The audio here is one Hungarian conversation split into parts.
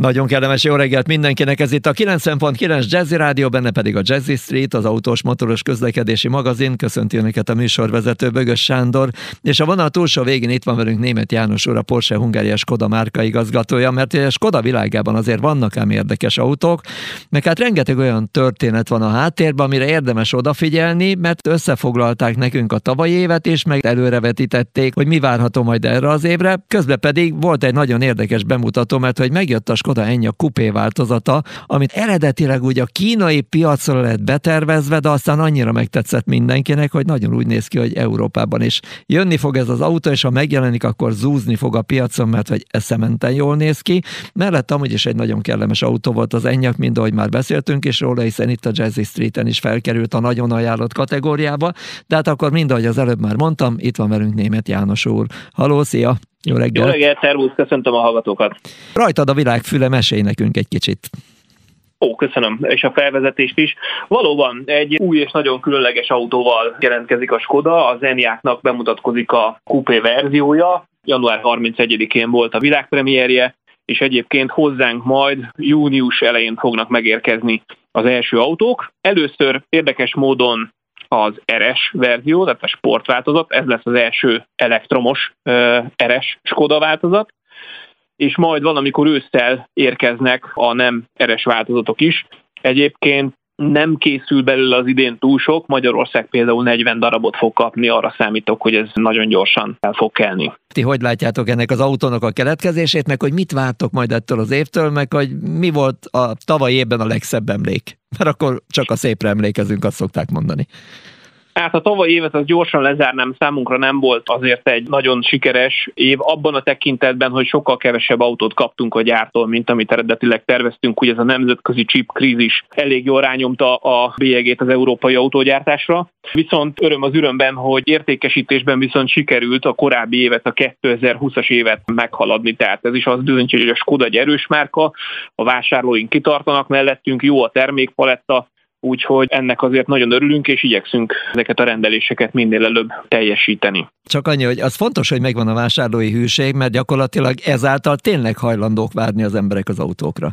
Nagyon kellemes jó reggelt mindenkinek, ez itt a 90.9 Jazzy Rádió, benne pedig a Jazzy Street, az autós motoros közlekedési magazin. Köszönti Önöket a műsorvezető Bögös Sándor, és a vonal túlsó végén itt van velünk német János úr, a Porsche Hungária Skoda márka igazgatója, mert a Skoda világában azért vannak ám érdekes autók, meg hát rengeteg olyan történet van a háttérben, amire érdemes odafigyelni, mert összefoglalták nekünk a tavalyi évet, és meg előrevetítették, hogy mi várható majd erre az évre. Közben pedig volt egy nagyon érdekes bemutató, mert hogy megjött a Skoda Enyaq kupé változata, amit eredetileg ugye a kínai piacra lett betervezve, de aztán annyira megtetszett mindenkinek, hogy nagyon úgy néz ki, hogy Európában is jönni fog ez az autó, és ha megjelenik, akkor zúzni fog a piacon, mert hogy eszementen jól néz ki. Mellett amúgy is egy nagyon kellemes autó volt az Enyaq, mint ahogy már beszéltünk is róla, hiszen itt a Jazzy Streeten is felkerült a nagyon ajánlott kategóriába, de hát akkor mind, ahogy az előbb már mondtam, itt van velünk német János úr. Haló, szia! Jó reggelt! Jó reggelt, szervusz, köszöntöm a hallgatókat! Rajtad a világ füle, mesélj nekünk egy kicsit. Ó, köszönöm, és a felvezetést is. Valóban egy új és nagyon különleges autóval jelentkezik a Skoda, az Enyaqnak bemutatkozik a coupé verziója, január 31-én volt a világpremierje, és egyébként hozzánk majd június elején fognak megérkezni az első autók. Először érdekes módon az RS verzió, tehát a sportváltozat, ez lesz az első elektromos RS Skoda változat, és majd valamikor ősszel érkeznek a nem RS változatok is. Egyébként nem készül belőle az idén túl sok, Magyarország például 40 darabot fog kapni, arra számítok, hogy ez nagyon gyorsan el fog kelni. Ti hogy látjátok ennek az autónak a keletkezését, meg hogy mit vártok majd ettől az évtől, meg hogy mi volt a tavaly évben a legszebb emlék? Mert akkor csak a szépre emlékezünk, azt szokták mondani. Hát a tavalyi évet az gyorsan lezárnám, számunkra nem volt azért egy nagyon sikeres év, abban a tekintetben, hogy sokkal kevesebb autót kaptunk a gyártól, mint amit eredetileg terveztünk, ugye ez a nemzetközi chip krízis elég jól rányomta a bélyegét az európai autógyártásra. Viszont öröm az örömben, hogy értékesítésben viszont sikerült a korábbi évet, a 2020-as évet meghaladni. Tehát ez is az bizonyítja, hogy a Skoda egy erős márka, a vásárlóink kitartanak mellettünk, jó a termékpaletta, Úgyhogy ennek azért nagyon örülünk, és igyekszünk ezeket a rendeléseket minél előbb teljesíteni. Csak annyi, hogy az fontos, hogy megvan a vásárlói hűség, mert gyakorlatilag ezáltal tényleg hajlandók várni az emberek az autókra.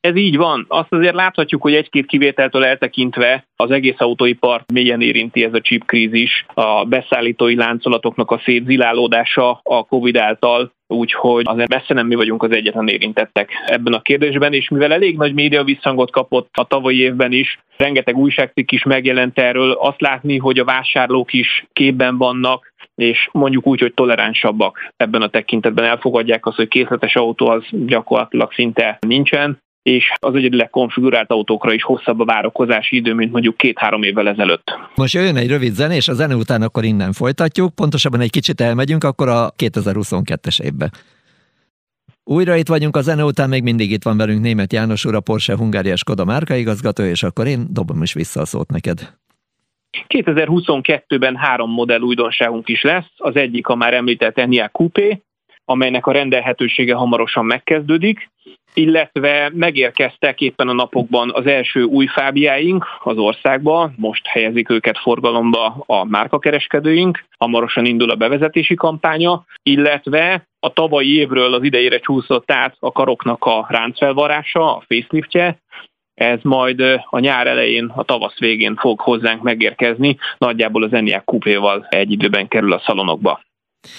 Ez így van. Azt azért láthatjuk, hogy egy-két kivételtől eltekintve az egész autóipart mélyen érinti ez a chip krízis, a beszállítói láncolatoknak a szétzilálódása a Covid által, úgyhogy azért messze nem mi vagyunk az egyetlen érintettek ebben a kérdésben, és mivel elég nagy média visszhangot kapott a tavalyi évben is, rengeteg újságcikk is megjelent erről, azt látni, hogy a vásárlók is képben vannak, és mondjuk úgy, hogy toleránsabbak ebben a tekintetben. Elfogadják azt, hogy készletes autó az gyakorlatilag szinte nincsen, és az egyedileg konfigurált autókra is hosszabb a várakozási idő, mint mondjuk két-három évvel ezelőtt. Most jön egy rövid zene, és a zene után akkor innen folytatjuk, pontosabban egy kicsit elmegyünk akkor a 2022-es évbe. Újra itt vagyunk a zene után, még mindig itt van velünk német János úr, a Porsche Hungária Skoda márkaigazgató, és akkor én dobom is vissza a szót neked. 2022-ben három modell újdonságunk is lesz. Az egyik a már említett Enyaq Coupé, amelynek a rendelhetősége hamarosan megkezdődik, illetve megérkeztek éppen a napokban az első új fábiáink az országba, most helyezik őket forgalomba a márkakereskedőink, hamarosan indul a bevezetési kampánya, illetve a tavalyi évről az idejére csúszott át a karoknak a ráncfelvarása, a faceliftje, ez majd a nyár elején, a tavasz végén fog hozzánk megérkezni, nagyjából az Enyaq kupéval egy időben kerül a szalonokba.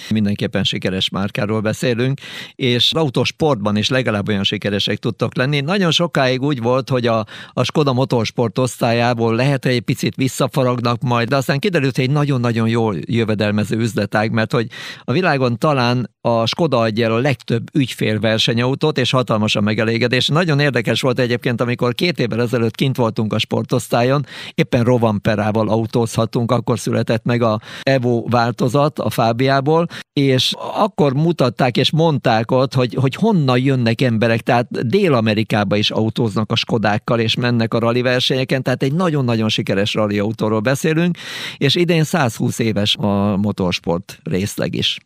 Mindenképpen sikeres márkáról beszélünk, és az autósportban is legalább olyan sikeresek tudtak lenni. Nagyon sokáig úgy volt, hogy a, a Skoda motorsport osztályából lehet, hogy egy picit visszafaragnak majd, de aztán kiderült, hogy egy nagyon-nagyon jól jövedelmező üzletág, mert hogy a világon talán a Skoda adja el a legtöbb ügyfél versenyautót, és hatalmas a megelégedés. Nagyon érdekes volt egyébként, amikor két évvel ezelőtt kint voltunk a sportosztályon, éppen Rovanperával autózhatunk, akkor született meg a Evo változat a Fábiából, és akkor mutatták és mondták ott, hogy, hogy honnan jönnek emberek, tehát Dél-Amerikába is autóznak a Skodákkal, és mennek a rally versenyeken, tehát egy nagyon-nagyon sikeres rally autóról beszélünk, és idén 120 éves a motorsport részleg is.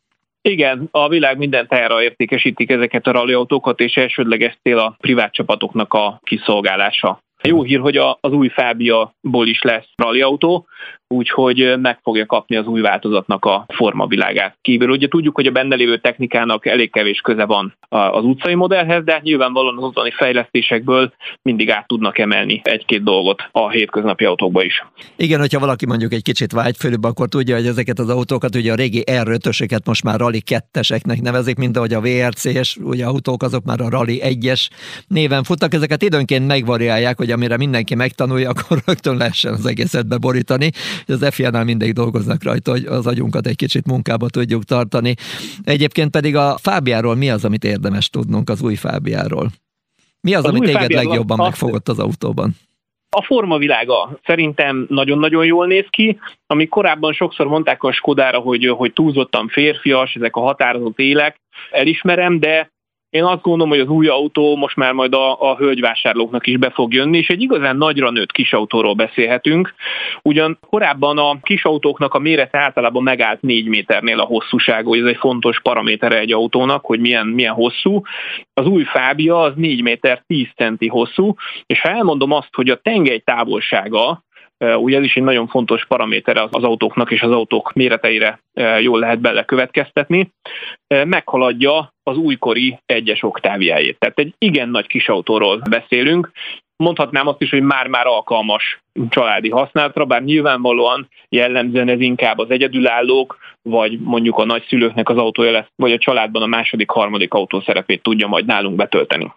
Igen, a világ minden tájára értékesítik ezeket a rallyautókat, és elsődleges cél a privát csapatoknak a kiszolgálása. Jó hír, hogy az új Fábia-ból is lesz rallyautó, úgyhogy meg fogja kapni az új változatnak a formavilágát. Kívül ugye tudjuk, hogy a benne lévő technikának elég kevés köze van az utcai modellhez, de nyilvánvalóan az otthoni fejlesztésekből mindig át tudnak emelni egy-két dolgot a hétköznapi autókba is. Igen, hogyha valaki mondjuk egy kicsit vágyfőbb, akkor tudja, hogy ezeket az autókat, ugye a régi r most már Rally 2-eseknek nevezik, mint ahogy a VRC-es ugye autók, azok már a Rally 1-es néven futnak. Ezeket időnként megvariálják, hogy amire mindenki megtanulja, akkor rögtön lehessen az egészet beborítani. Az FIA-nál mindig dolgoznak rajta, hogy az agyunkat egy kicsit munkába tudjuk tartani. Egyébként pedig a Fábiáról mi az, amit érdemes tudnunk az új Fábiáról? Mi az, az amit téged legjobban azt... megfogott az autóban? A formavilága szerintem nagyon-nagyon jól néz ki, ami korábban sokszor mondták a Skodára, hogy, hogy túlzottan férfias, ezek a határozott élek, elismerem, de én azt gondolom, hogy az új autó most már majd a, a hölgyvásárlóknak is be fog jönni, és egy igazán nagyra nőtt kisautóról beszélhetünk. Ugyan korábban a kisautóknak a mérete általában megállt 4 méternél a hosszúság, hogy ez egy fontos paramétere egy autónak, hogy milyen, milyen hosszú. Az új Fábia az 4 méter 10 centi hosszú, és ha elmondom azt, hogy a tengely távolsága Ugye ez is egy nagyon fontos paraméter az autóknak és az autók méreteire jól lehet bele következtetni. Meghaladja az újkori egyes oktáviájét. Tehát egy igen nagy kis autóról beszélünk. Mondhatnám azt is, hogy már-már alkalmas családi használatra, bár nyilvánvalóan jellemzően ez inkább az egyedülállók, vagy mondjuk a nagyszülőknek az autója lesz, vagy a családban a második, harmadik autó szerepét tudja majd nálunk betölteni.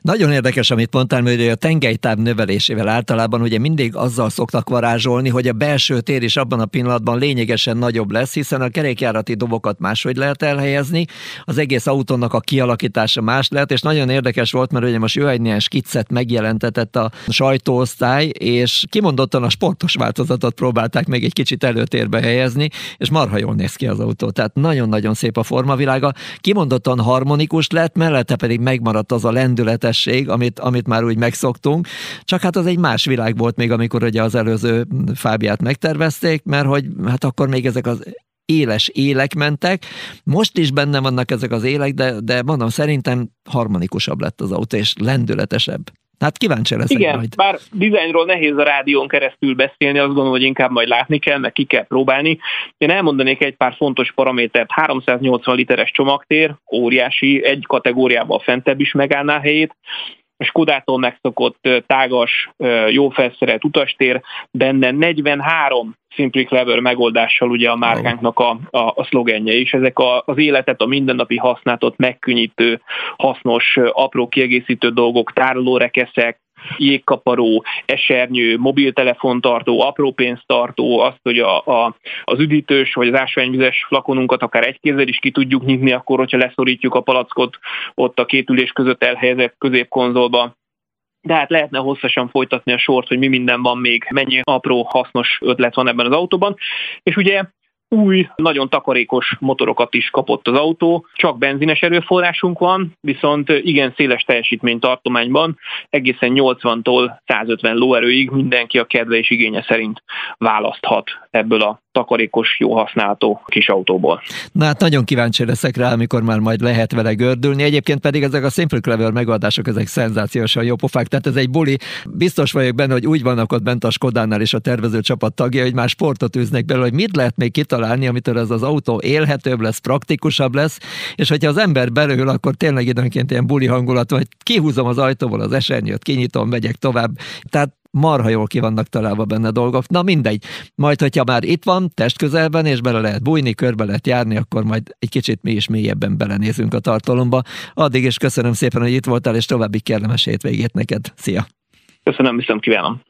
Nagyon érdekes, amit mondtál, hogy a tengelytáv növelésével általában ugye mindig azzal szoktak varázsolni, hogy a belső tér is abban a pillanatban lényegesen nagyobb lesz, hiszen a kerékjárati dobokat máshogy lehet elhelyezni, az egész autónak a kialakítása más lehet, és nagyon érdekes volt, mert ugye most ő egy ilyen skiccet megjelentetett a sajtóosztály, és kimondottan a sportos változatot próbálták még egy kicsit előtérbe helyezni, és marha jól néz ki az autó. Tehát nagyon-nagyon szép a formavilága. Kimondottan harmonikus lett, mellette pedig megmaradt az a lendületesség, amit, amit már úgy megszoktunk. Csak hát az egy más világ volt még, amikor ugye az előző Fábiát megtervezték, mert hogy hát akkor még ezek az éles élek mentek. Most is benne vannak ezek az élek, de, de mondom, szerintem harmonikusabb lett az autó, és lendületesebb. Hát kíváncsi leszek Igen, majd. bár dizájnról nehéz a rádión keresztül beszélni, azt gondolom, hogy inkább majd látni kell, meg ki kell próbálni. Én elmondanék egy pár fontos paramétert. 380 literes csomagtér, óriási, egy kategóriával fentebb is megállná helyét Skodától megszokott tágas, jó felszerelt utastér, benne 43 Simply Clever megoldással ugye a márkánknak a, a, a szlogenje is. Ezek a, az életet, a mindennapi használatot megkönnyítő, hasznos, apró kiegészítő dolgok, tárolórekeszek, jégkaparó, esernyő, mobiltelefontartó, apró pénztartó, azt, hogy a, a, az üdítős vagy az ásványvizes flakonunkat akár egy kézzel is ki tudjuk nyitni, akkor, hogyha leszorítjuk a palackot ott a két ülés között elhelyezett középkonzolba, de hát lehetne hosszasan folytatni a sort, hogy mi minden van még, mennyi apró hasznos ötlet van ebben az autóban. És ugye új, nagyon takarékos motorokat is kapott az autó, csak benzines erőforrásunk van, viszont igen széles teljesítmény tartományban, egészen 80-tól 150 lóerőig mindenki a kedve és igénye szerint választhat ebből a takarékos, jó használható kis autóból. Na hát nagyon kíváncsi leszek rá, amikor már majd lehet vele gördülni. Egyébként pedig ezek a Simple Clever megoldások, ezek szenzációsan jó pofák, tehát ez egy buli. Biztos vagyok benne, hogy úgy vannak ott bent a Skodánál és a tervező csapat tagja, hogy már sportot űznek belőle, hogy mit lehet még kitalálni, amitől ez az autó élhetőbb lesz, praktikusabb lesz, és hogyha az ember belül, akkor tényleg időnként ilyen buli hangulat, vagy kihúzom az ajtóból az esernyőt, kinyitom, megyek tovább. Tehát marha jól ki vannak találva benne dolgok. Na mindegy, majd hogyha már itt van, test közelben, és bele lehet bújni, körbe lehet járni, akkor majd egy kicsit mi is mélyebben belenézünk a tartalomba. Addig is köszönöm szépen, hogy itt voltál, és további kellemes hétvégét neked. Szia! Köszönöm, viszont kívánom!